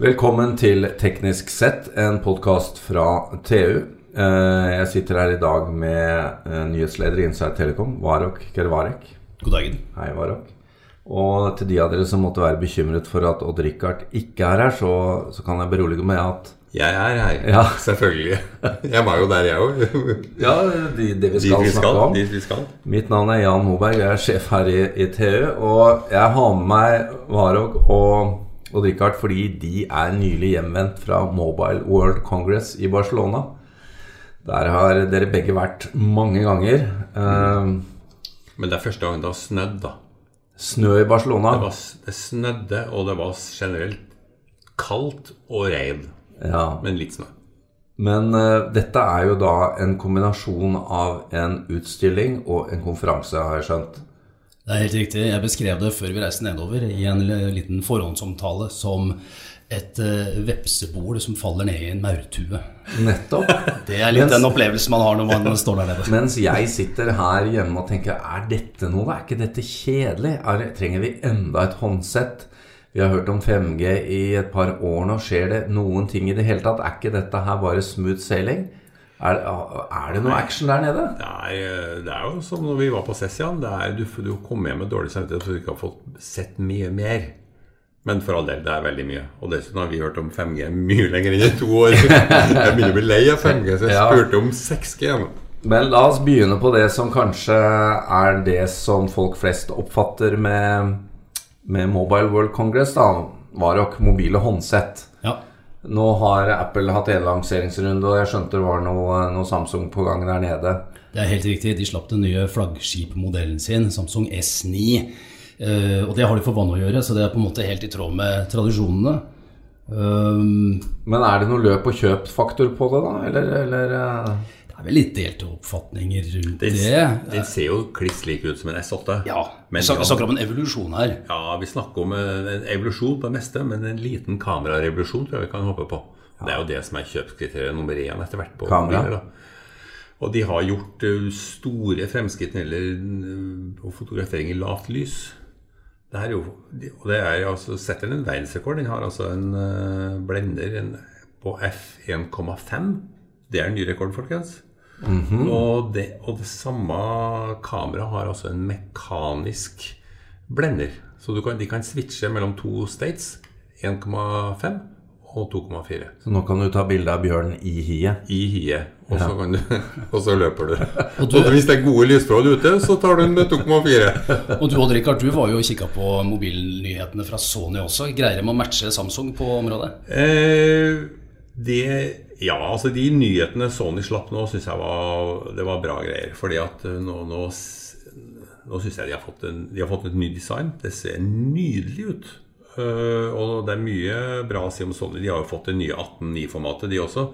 Velkommen til Teknisk sett, en podkast fra TU. Eh, Jeg sitter her i dag med eh, nyhetsleder i Insight Telekom, Varok Kervarek. God dagen. Hei, Varok. Og til de av dere som måtte være bekymret for at Odd-Rikard ikke er her, så, så kan jeg berolige med at Jeg er her, Ja. selvfølgelig. Jeg var jo der, jeg òg. Ja, de, det vi skal skal vi snakke skal. om vi skal. Mitt navn er Jan Moberg, jeg er sjef her i, i TU. Og jeg har med meg Varok og Odd-Rikard fordi de er nylig hjemvendt fra Mobile World Congress i Barcelona. Der har dere begge vært mange ganger. Eh, Men det er første gang det har snødd, da. snø i Barcelona. Det, var, det snødde, og det var generelt kaldt og regn. Ja. Men litt snø. Men uh, dette er jo da en kombinasjon av en utstilling og en konferanse, har jeg skjønt. Det er helt riktig. Jeg beskrev det før vi reiste nedover i en liten forhåndsomtale som et uh, vepsebol som faller ned i en maurtue. Nettopp. Det er litt Mens- den opplevelsen man har når man står der nede. Mens jeg sitter her hjemme og tenker Er dette noe? Er ikke dette kjedelig? Er, trenger vi enda et håndsett? Vi har hørt om 5G i et par år nå. Skjer det noen ting i det hele tatt? Er ikke dette her bare smooth sailing? Er, er det noe action der nede? Det er, det er jo som når vi var på er, du, du kom hjem med dårlig samvittighet for du ikke har fått sett mye mer. Men for all del, det er veldig mye. Og dessuten har vi hørt om 5G mye lenger enn i to år. Jeg begynner å bli lei av 5G, så jeg spurte om 6G. Men la oss begynne på det som kanskje er det som folk flest oppfatter med, med Mobile World Congress. da Varok mobile håndsett. Nå har Apple hatt en lanseringsrunde, og jeg skjønte det var noe, noe Samsung på gang der nede. Det er helt riktig. De slapp den nye flaggskipmodellen sin, Samsung S9. Uh, og det har de for vane å gjøre, så det er på en måte helt i tråd med tradisjonene. Um, Men er det noe løp og kjøp-faktor på det, da? Eller, eller eh, det er vel litt delte oppfatninger rundt Den, det. den ser jo kliss lik ut som en S8. Ja, Men vi snakker, ja. snakker om en evolusjon her. Ja, vi snakker om en evolusjon på det meste, men en liten kamerarevolusjon tror jeg vi kan håpe på. Det er jo det som er kjøpskriteriet nummer én etter hvert på Kamera. Og de har gjort uh, store fremskritt når det gjelder uh, fotografering i lavt lys. Det er jo, og det er jo altså, setter en verdensrekord. Den har altså en uh, blender en, på f1,5. Det er en ny rekord, folkens. Og, det, og det samme kameraet har altså en mekanisk blender. Så du kan, de kan switche mellom to states. 1,5 og 2,4 Så nå kan du ta bilde av bjørnen i hiet. i hiet, og, så kan du, og så løper du. Og Og, du- hvis det er gode lysforhold ute, så tar du den med 2,4. Og du Odd Rikard, du var jo og kikka på mobilnyhetene fra Sony også. Greier de å matche Samsung på området? Eh, det Ja, altså de nyhetene Sony slapp nå, syns jeg var, det var bra greier. Fordi at eh, nå, nå, nå syns jeg de har, fått en, de har fått et nytt design. Det ser nydelig ut. Uh, og det er mye bra å si om Sony. De har jo fått det nye 18.9-formatet, de også.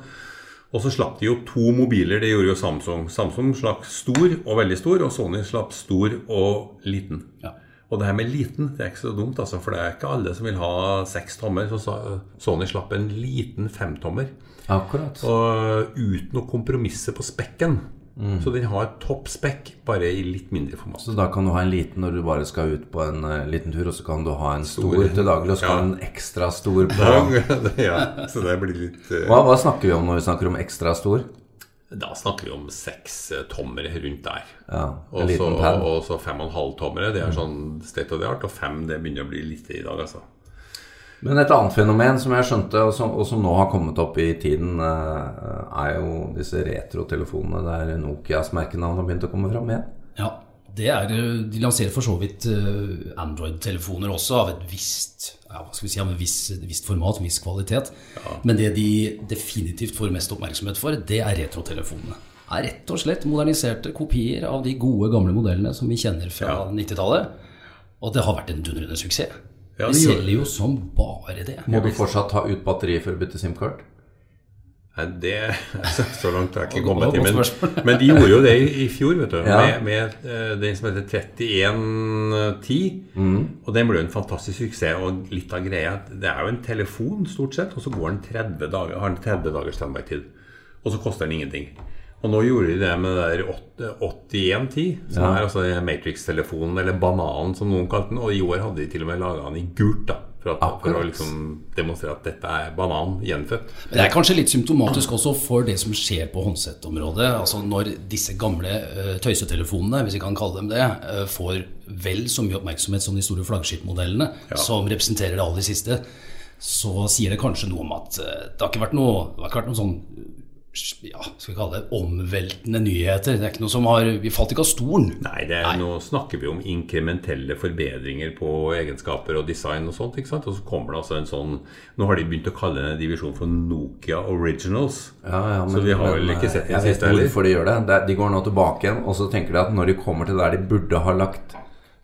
Og så slapp de jo to mobiler. Det gjorde jo Samsung. Samsung slapp stor og veldig stor, og Sony slapp stor og liten. Ja. Og det her med liten, det er ikke så dumt, altså, for det er ikke alle som vil ha seks tommer. Så Sony slapp en liten femtommer. Akkurat. Og uten å kompromisse på spekken. Så den har topp spekk, bare i litt mindre format. Så da kan du ha en liten når du bare skal ut på en uh, liten tur, og så kan du ha en stor, Stor. til daglig, og så Ja. kan en ekstra stor på. ja, så det blir litt uh... Hva, hva snakker vi om når vi snakker om ekstra stor? Da snakker vi om seks eh, tommere rundt der. Ja, en Og så, liten pad. og så fem og en halv tommere. Det er sånn state of the art. Og fem det begynner å bli lite i dag, altså. Men et annet fenomen som jeg skjønte, og som, og som nå har kommet opp i tiden, eh, er jo disse retrotelefonene der Nokias merkenavn har begynt å komme fram igjen. Ja, det er, eh, De lanserer for så vidt eh, Android-telefoner også av et visst ja, hva skal vi si, av et visst, visst format, en viss kvalitet. Men det de definitivt får mest oppmerksomhet for, det er retrotelefonene. Er rett og slett moderniserte kopier av de gode, gamle modellene som vi kjenner fra Ja. 90-tallet. Og det har vært en dundrende suksess. Ja, de selger jo som bare det. Må du fortsatt ta ut batteriet for å bytte SIM-kart? Nei, det så, så langt har jeg ikke kommet til. Men, men de gjorde jo det i, i fjor, vet du. Ja. Med, med eh, den som heter 3110. Og den ble jo en fantastisk suksess. Og litt av greia Det er jo en telefon, stort sett, og så går den 30 dager, har den 30 dagers standby-tid. Og så koster den ingenting. Og nå gjorde de det med det der 8110, som Ja. er altså Matrix-telefonen, eller bananen som noen kalte den. Og i år hadde de til og med laga den i gult, da. For, at, for å liksom demonstrere at dette er banan gjenfødt. Men det er kanskje litt symptomatisk også for det som skjer på håndsettområdet. Altså når disse gamle uh, tøysetelefonene, hvis vi kan kalle dem det, uh, får vel så mye oppmerksomhet som de store flaggskipmodellene, som representerer det aller siste, så sier det kanskje noe om at eh, det har ikke vært noe, det har ikke vært noe sånn ja, skal vi kalle det omveltende nyheter. Det er ikke noe som har Vi falt ikke av stolen. Nei, det er, nå snakker vi om inkrementelle forbedringer på egenskaper og design og sånt. ikke sant? Og så kommer det altså en sånn Nå har de begynt å kalle denne divisjonen for Nokia Originals. Ja, ja, Så vi har vel ikke sett den Jeg vet siste heller. hvorfor de gjør det. De går nå tilbake igjen, og så tenker de at når de kommer til der de burde ha lagt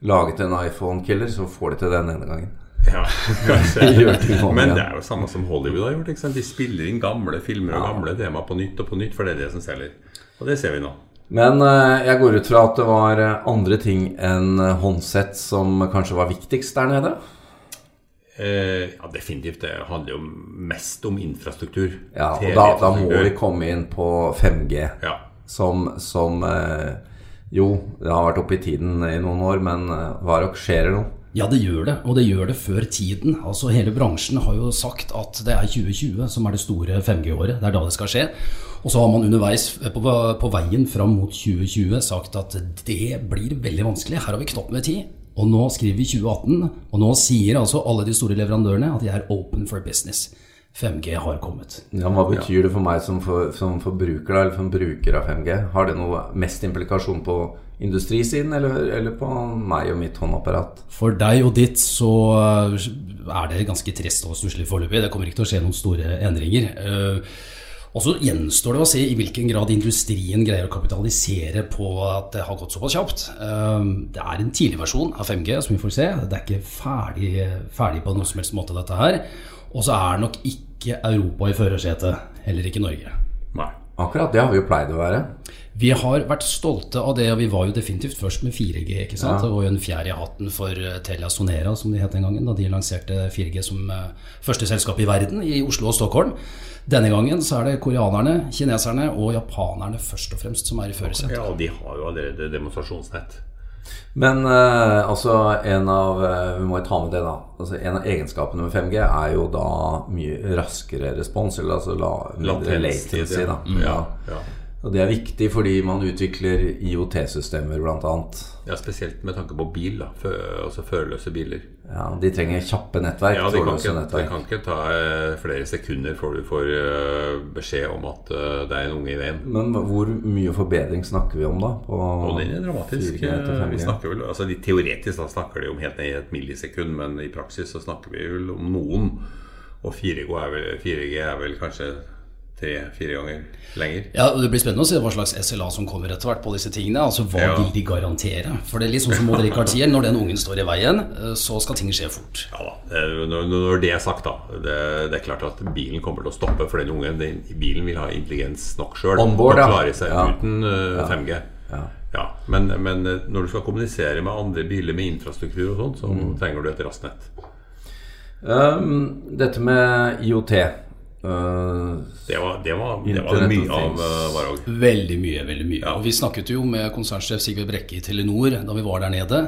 laget en iPhone-killer, så får de til den ene gangen. Ja, kanskje. Men det er jo samme som Hollywood har gjort. De spiller inn gamle filmer og gamle tema på nytt og på nytt, for det er det som selger. Og det ser vi nå. Men eh, jeg går ut fra at det var eh, andre ting enn eh, håndsett som kanskje var viktigst der nede? Eh, ja, definitivt. Det handler jo mest om infrastruktur. Ja, og da, da må vi komme inn på 5G, Ja. som, som eh, Jo, det har vært oppe i tiden i noen år, men Varok, skjer det noe? Ja, det gjør det, og det gjør det før tiden. Altså Hele bransjen har jo sagt at det er 2020 som er det store 5G-året. Det er da det skal skje. Og så har man underveis på, på veien fram mot 2020 sagt at det blir veldig vanskelig. Her har vi knapt med tid. Og nå skriver vi 2018, og nå sier altså alle de store leverandørene at de er open for business. 5G har kommet. Ja, hva betyr det for meg som, for, som forbruker, eller som bruker av 5G? Har det noe mest implikasjon på industrisiden, eller, eller på meg og mitt håndapparat? For deg og ditt så eh, er det ganske trist og stusslig foreløpig. Det kommer ikke til å skje noen store endringer. Eh, Og så gjenstår det å se i hvilken grad industrien greier å kapitalisere på at det har gått såpass kjapt. Eh, Det er en tidlig versjon av 5G, som vi får se. Det er ikke ferdig, ferdig på noen som helst måte, dette her. Og så er nok ikke Europa i førersetet, heller ikke Norge. Nei. Akkurat det har vi jo pleid å være. Vi har vært stolte av det, og vi var jo definitivt først med 4G. ikke sant? Det var jo en fjær i hatten for eh, Telia Sonera, som de het den gangen, da de lanserte 4G som eh, første selskap i verden i Oslo og Stockholm. Denne gangen så er det koreanerne, kineserne og japanerne først og fremst som er i førersetet. Ja, og de har jo allerede demonstrasjonsnett. Men eh, altså en av eh, Vi må jo ta med det, da. Altså, en av egenskapene med 5G er jo da mye raskere respons, eller altså la, mindre latency. Da. Mm. Ja, ja. Og det er viktig fordi man utvikler IOT-systemer, annet. ja, spesielt med tanke på bil, da. Fø, altså førerløse biler. Ja, de trenger kjappe nettverk. Ja, det kan, kan ikke ta eh, flere sekunder før du får eh, beskjed om at eh, det er en unge i veien. Men hvor mye forbedring snakker vi om, da? På Og den er dramatisk. 4G til 5G? Vi snakker vel, altså de Teoretisk da snakker de om helt ned i et millisekund, men i praksis så snakker vi vel om noen. Og 4G er vel, 4G er vel kanskje tre-fire ganger lenger. Ja, og Det blir spennende å se hva slags SLA som kommer etter hvert på disse tingene. Altså Hva Ja. vil de garantere? For det er litt sånn som Maud Rikard sier, når den ungen står i veien, eh, så skal ting skje fort. Ja da, når, det er sagt, da. Det, det er klart at bilen kommer til å stoppe for den ungen. Den, bilen vil ha intelligens nok sjøl Onboard, ja. klare seg Ja. uten eh, 5G. Ja. Men, men eh, når du skal kommunisere med andre biler med infrastruktur og sånt, så Mm. trenger du et raskt nett. Um, dette med IOT uh, Det var det, var, det, var mye av Varhaug. uh, Veldig mye. veldig mye. Ja. Og Vi snakket jo med konsernsjef Sigve Brekke i Telenor da vi var der nede.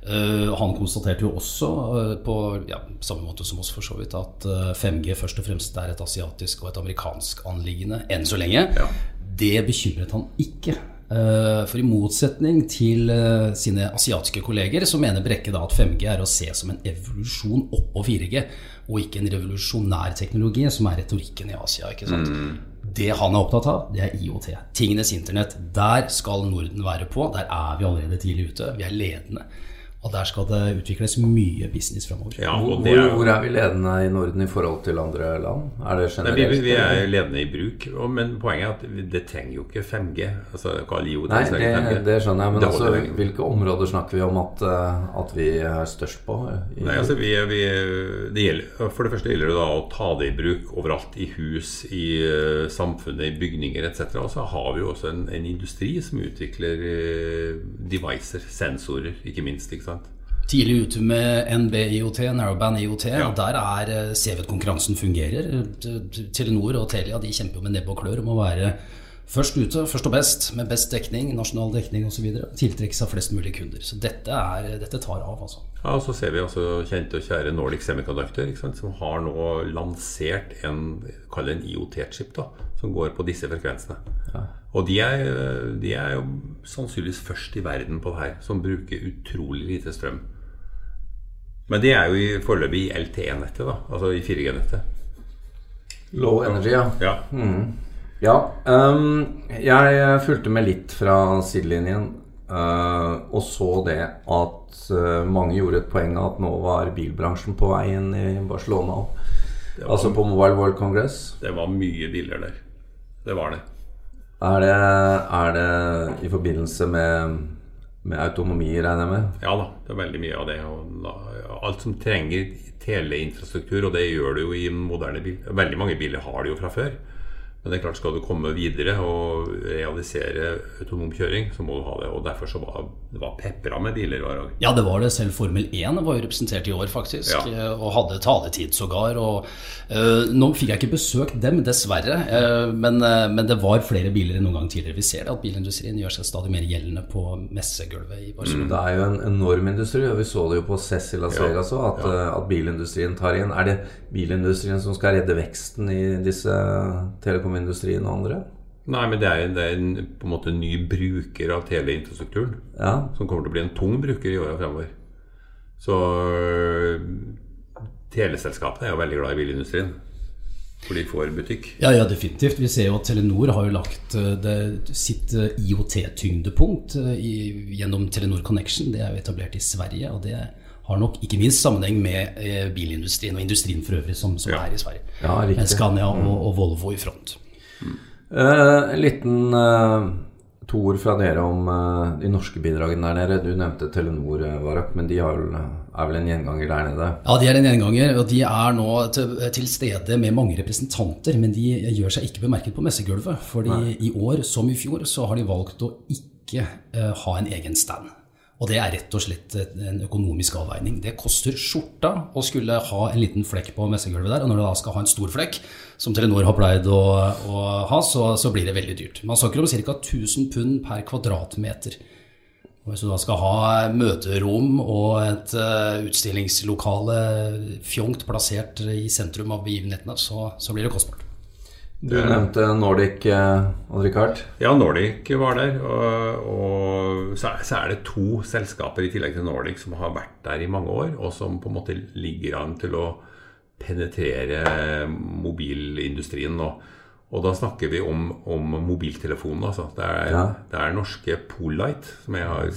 Uh, han konstaterte jo også, uh, på ja, samme måte som oss for så vidt, at uh, 5G først og fremst er et asiatisk og et amerikansk anliggende enn så lenge. Ja. Det bekymret han ikke. Eh, For i motsetning til eh, sine asiatiske kolleger, så mener Brekke da at 5G er å se som en evolusjon oppå 4G, og ikke en revolusjonær teknologi, som er retorikken i Asia. ikke sant? Det han er opptatt av, det er IOT. Tingenes internett. Der skal Norden være på. Der er vi allerede tidlig ute. Vi er ledende. Og der skal det utvikles mye business framover. Ja, hvor, hvor er vi ledende i Norden i forhold til andre land? Er det Nei, vi, vi er ledende i bruk, men poenget er at det trenger jo ikke 5G. Altså, IOT Nei, det, 5G. det skjønner jeg, men altså, hvilke områder snakker vi om at, uh, at vi er størst på? I, Nei, altså vi, vi, det gjelder, For det første gjelder det da å ta det i bruk overalt. I hus, i eh, samfunnet, i bygninger etc. Og så har vi jo også en, en industri som utvikler eh, devices, sensorer, ikke minst. ikke sant? Tidlig ute med NB-IOT, Narrowband IOT, Ja. og der er, eh, ser vi at konkurransen fungerer. Telenor og Telia de kjemper jo med nebb og klør om å være Først ute, først og best, med best dekning, nasjonal dekning osv. Tiltrekke seg flest mulig kunder. Så dette, er, dette tar av, altså. Ja, og Så ser vi altså kjente og kjære Nordic Semiconductor, ikke sant, som har nå lansert en, en IOT-chip, da, som går på disse frekvensene. Ja. Og de er, de er jo sannsynligvis først i verden på det her, som bruker utrolig lite strøm. Men det er jo i foreløpig i LTE-nettet, da, altså i 4G-nettet. Low energy, ja. ja. Mm. Ja. Um, jeg fulgte med litt fra sidelinjen uh, og så det at uh, mange gjorde et poeng av at nå var bilbransjen på vei inn i Barcelona. Var, altså på Mobile World Congress. Det var mye biler der. Det var det. Er det, er det i forbindelse med, med autonomi, regner jeg med? Ja da, det er veldig mye av det. Og alt som trenger teleinfrastruktur, og det gjør det jo i moderne bil. Veldig mange biler har det jo fra før. Men det er klart skal du komme videre og realisere autonom kjøring, så må du ha det. Og derfor så var det var pepra med biler hver dag. Ja, det var det. Selv Formel 1 var jo representert i år, faktisk. Ja. Eh, og hadde taletid sågar. Og uh, nå fikk jeg ikke besøkt dem, dessverre. Uh, men, uh, men, det var flere biler enn noen gang tidligere. Vi ser det at bilindustrien gjør seg stadig mer gjeldende på messegulvet i Barcelona. Mm. Det er jo en enorm industri, og vi så det jo på CES i Las Vegas òg, at, ja. at bilindustrien tar igjen. Er det bilindustrien som skal redde veksten i disse telekom telekomindustrien og andre? Nei, men det er, det er en, på en måte en ny bruker av teleinfrastrukturen. Ja. Som kommer til å bli en tung bruker i åra fremover. Så øh, teleselskapene er jo veldig glad i bilindustrien. For de får butikk. Ja, ja, definitivt. Vi ser jo at Telenor har jo lagt øh, det, sitt øh, IOT-tyngdepunkt gjennom Telenor Connection. Det er jo etablert i Sverige. og det har nok ikke minst sammenheng med bilindustrien og industrien for øvrig som, som ja. er i Sverige. Ja, Scania og, mm. og Volvo i front. Uh, en liten uh, to ord fra dere om uh, de norske bidragene der nede. Du nevnte Telenor, Varak, men de vel, er vel en gjenganger der nede? Ja, de er en gjenganger, og de er nå til, til, stede med mange representanter. Men de gjør seg ikke bemerket på messegulvet. fordi Nei. i år som i fjor så har de valgt å ikke ha en egen stand. Og det er rett og slett en økonomisk avveining. Det koster skjorta å skulle ha en liten flekk på messegulvet der. Og når du da skal ha en stor flekk, som Telenor har pleid å, å ha, så, så, blir det veldig dyrt. Man snakker om ca. 1000 pund per kvadratmeter. Og hvis du da skal ha møterom og et uh, utstillingslokale fjongt plassert i sentrum av begivenhetene, så, så blir det kostbart. Du nevnte Nordic, og Odd-Rikard. Ja, Nordic var der. Og, og så, er, så, er, det to selskaper i tillegg til Nordic som har vært der i mange år, og som på en måte ligger an til å penetrere mobilindustrien nå. Og da snakker vi om, om mobiltelefonen. Altså. Det, er, ja. det er norske Polite, som jeg har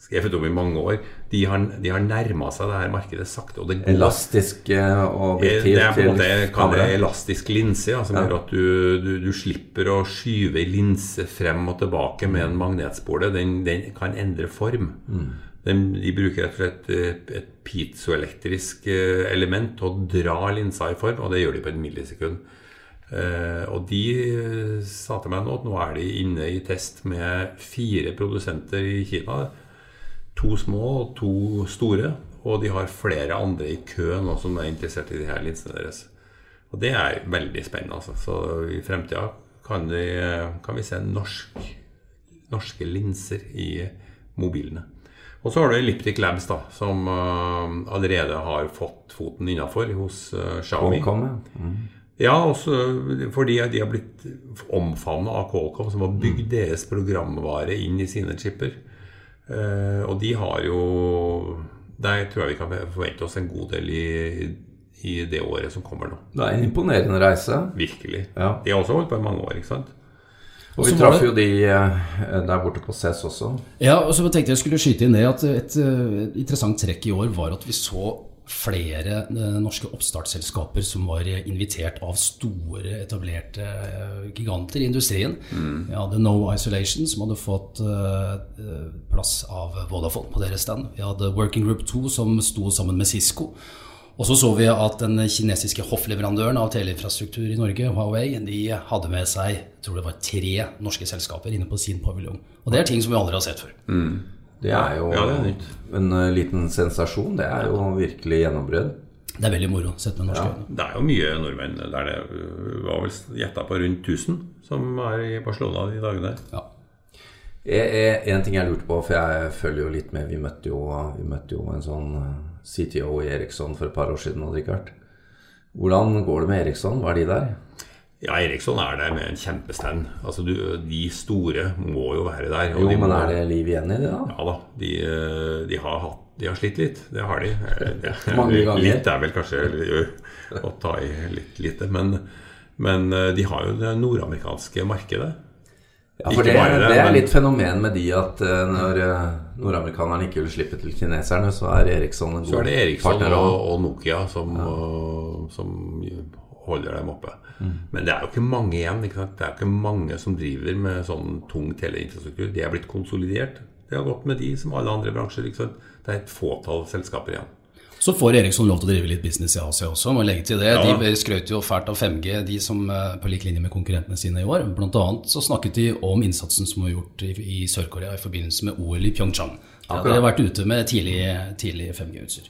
skrevet om i mange år, de har, de har nærma seg det her markedet sakte. Og det går, elastisk eh, objektiv Det er på en måte det elastisk linse, ja, som ja. gjør at du, du, du, slipper å skyve linse frem og tilbake med en magnetspole. Den, den kan endre form. Mm. Den, de bruker rett og slett eh, et piezoelektrisk eh, element til å dra linsa i form, og det gjør de på et millisekund. Uh, og de sa til meg nå at nå er de inne i test med fire produsenter i Kina To små og to store. Og de har flere andre i kø nå som er interessert i de her linsene deres. Og det er veldig spennende. Altså. Så i fremtida kan, kan vi se norsk, norske linser i mobilene. Og så har du Elliptic Labs, da, som uh, allerede har fått foten innafor hos uh, Xiaomi. Qualcomm, mm. Ja, også fordi de har blitt omfavna av Qualcomm, som har bygd mm. deres programvare inn i sine chipper. Uh, og de har jo Der tror jeg vi kan forvente oss en god del i, i det året som kommer nå. Det er en imponerende reise. Virkelig. Ja. De har også holdt på i mange år, ikke sant? Og vi traff jo de uh, der borte på SES også. Ja, og så tenkte jeg skulle skyte inn det at et, et uh, interessant trekk i år var at vi så flere eh, norske oppstartsselskaper som var invitert av store, etablerte eh, giganter i industrien. Mm. Vi hadde No Isolation, som hadde fått eh, plass av Vodafone på deres stand. Vi hadde Working Group 2, som sto sammen med Cisco. Og så så vi at den kinesiske hoffleverandøren av teleinfrastruktur i Norge, Huawei, de hadde med seg jeg tror det var tre norske selskaper inne på sin paviljong. Og det er ting som vi aldri har sett før. Mm. Det er jo ja, det er en uh, liten sensasjon. Det er jo virkelig gjennombrudd. Det er veldig moro sett med norske øyne. Det er jo mye nordmenn der det øh, var vel gjetta på rundt 1000 som er i Barcelona de dagene. Ja. Jeg- jeg- En ting jeg lurte på, for jeg følger jo litt med Vi møtte jo, vi møtte jo en sånn eh, CTO i Eriksson for et par år siden. Hvordan går det med Eriksson? Hva er de der? Ja, Eriksson er der med en kjempestand. Altså, du, de store må jo være der. og Jo, de men må- er det liv igjen i det, da? Ja da. De, øh, de, har, hatt, de har slitt litt. Det har de. Eh, Mange ganger. Litt er vel kanskje å ta i litt lite. Men, men øh, de har jo det nordamerikanske markedet. Ja, for det, det, det er litt fenomen med de at eh, når eh, nordamerikanerne ikke vil slippe til kineserne, så er Eriksson en Så er det Eriksson og, og Nokia som, ja. som holder dem oppe. Mm. Men det er jo ikke mange igjen. Ikke sant? Det er jo ikke mange som driver med sånn tung teleinfrastruktur. De er blitt konsolidert. Det har gått med de som alle andre bransjer. Det er et fåtall selskaper igjen. Så får Eriksson lov til å drive litt business i Asia også, må legge til det. Ja. De skrøt jo fælt av 5G, de som på lik linje med konkurrentene sine i år. Blant annet så snakket de om innsatsen som var gjort i, i Sør-Korea i forbindelse med OL i Pyeongchang. Ja, de har vært ute med tidlig, tidlig 5G-utstyr.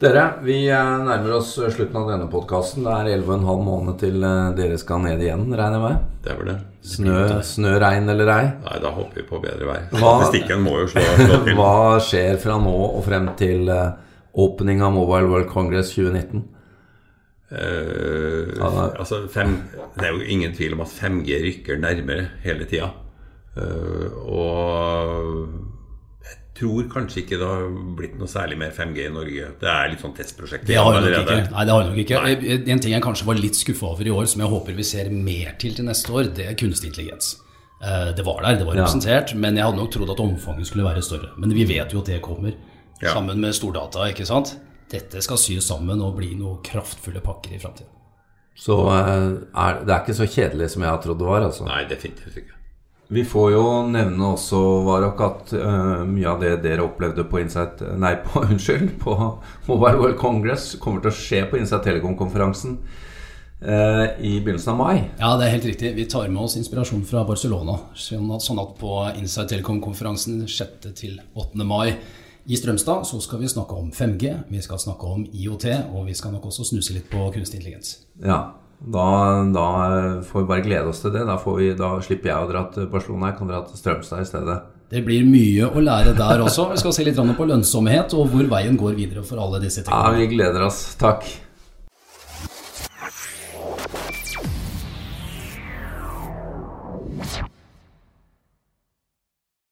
Dere, vi eh, nærmer oss slutten av denne podkasten. Det er 11,5 måneder til eh, dere skal ned igjen, regner jeg med. Det er vel det. Snø, snø, regn eller ei. Nei, da håper vi på bedre vær. Hva- må jo slå, slå til. Hva skjer fra nå og frem til eh, åpning av Mobile World Congress 2019? Uh, Ja, altså fem, det er jo ingen tvil om at 5G rykker nærmere hele tida. Uh, og tror kanskje ikke det har blitt noe særlig mer 5G i Norge. Det er litt sånn testprosjekt. Det har det nok ikke. Nei, det har nok ikke. En ting jeg kanskje var litt skuffa over i år, som jeg håper vi ser mer til til neste år, det er kunstig intelligens. Eh, Det var der, det var Ja. representert, men jeg hadde nok trodd at omfanget skulle være større. Men vi vet jo at det kommer, Ja. sammen med stordata, ikke sant? Dette skal sys sammen og bli noen kraftfulle pakker i framtiden. Så eh, er, det er ikke så kjedelig som jeg har trodd det var, altså. Nei, definitivt ikke. Vi får jo nevne også, Varok, at uh, mye av det dere opplevde på Insight Nei, på, unnskyld, på Mobile World Congress kommer til å skje på Insight Telekom-konferansen uh, i begynnelsen av mai. Ja, det er helt riktig. Vi tar med oss inspirasjon fra Barcelona. Sånn at, sånn på Insight Telecom-konferansen 6. til 8. mai i Strømstad så skal vi snakke om 5G, vi skal snakke om IOT, og vi skal nok også snuse litt på kunstig intelligens. Ja, da, da får vi bare glede oss til det. Da, får vi, da slipper jeg å dra til Barcelona, jeg kan dra til Strømstad i stedet. Det blir mye å lære der også. Vi skal se litt på lønnsomhet og hvor veien går videre for alle disse tingene. Ja, vi gleder oss. Takk.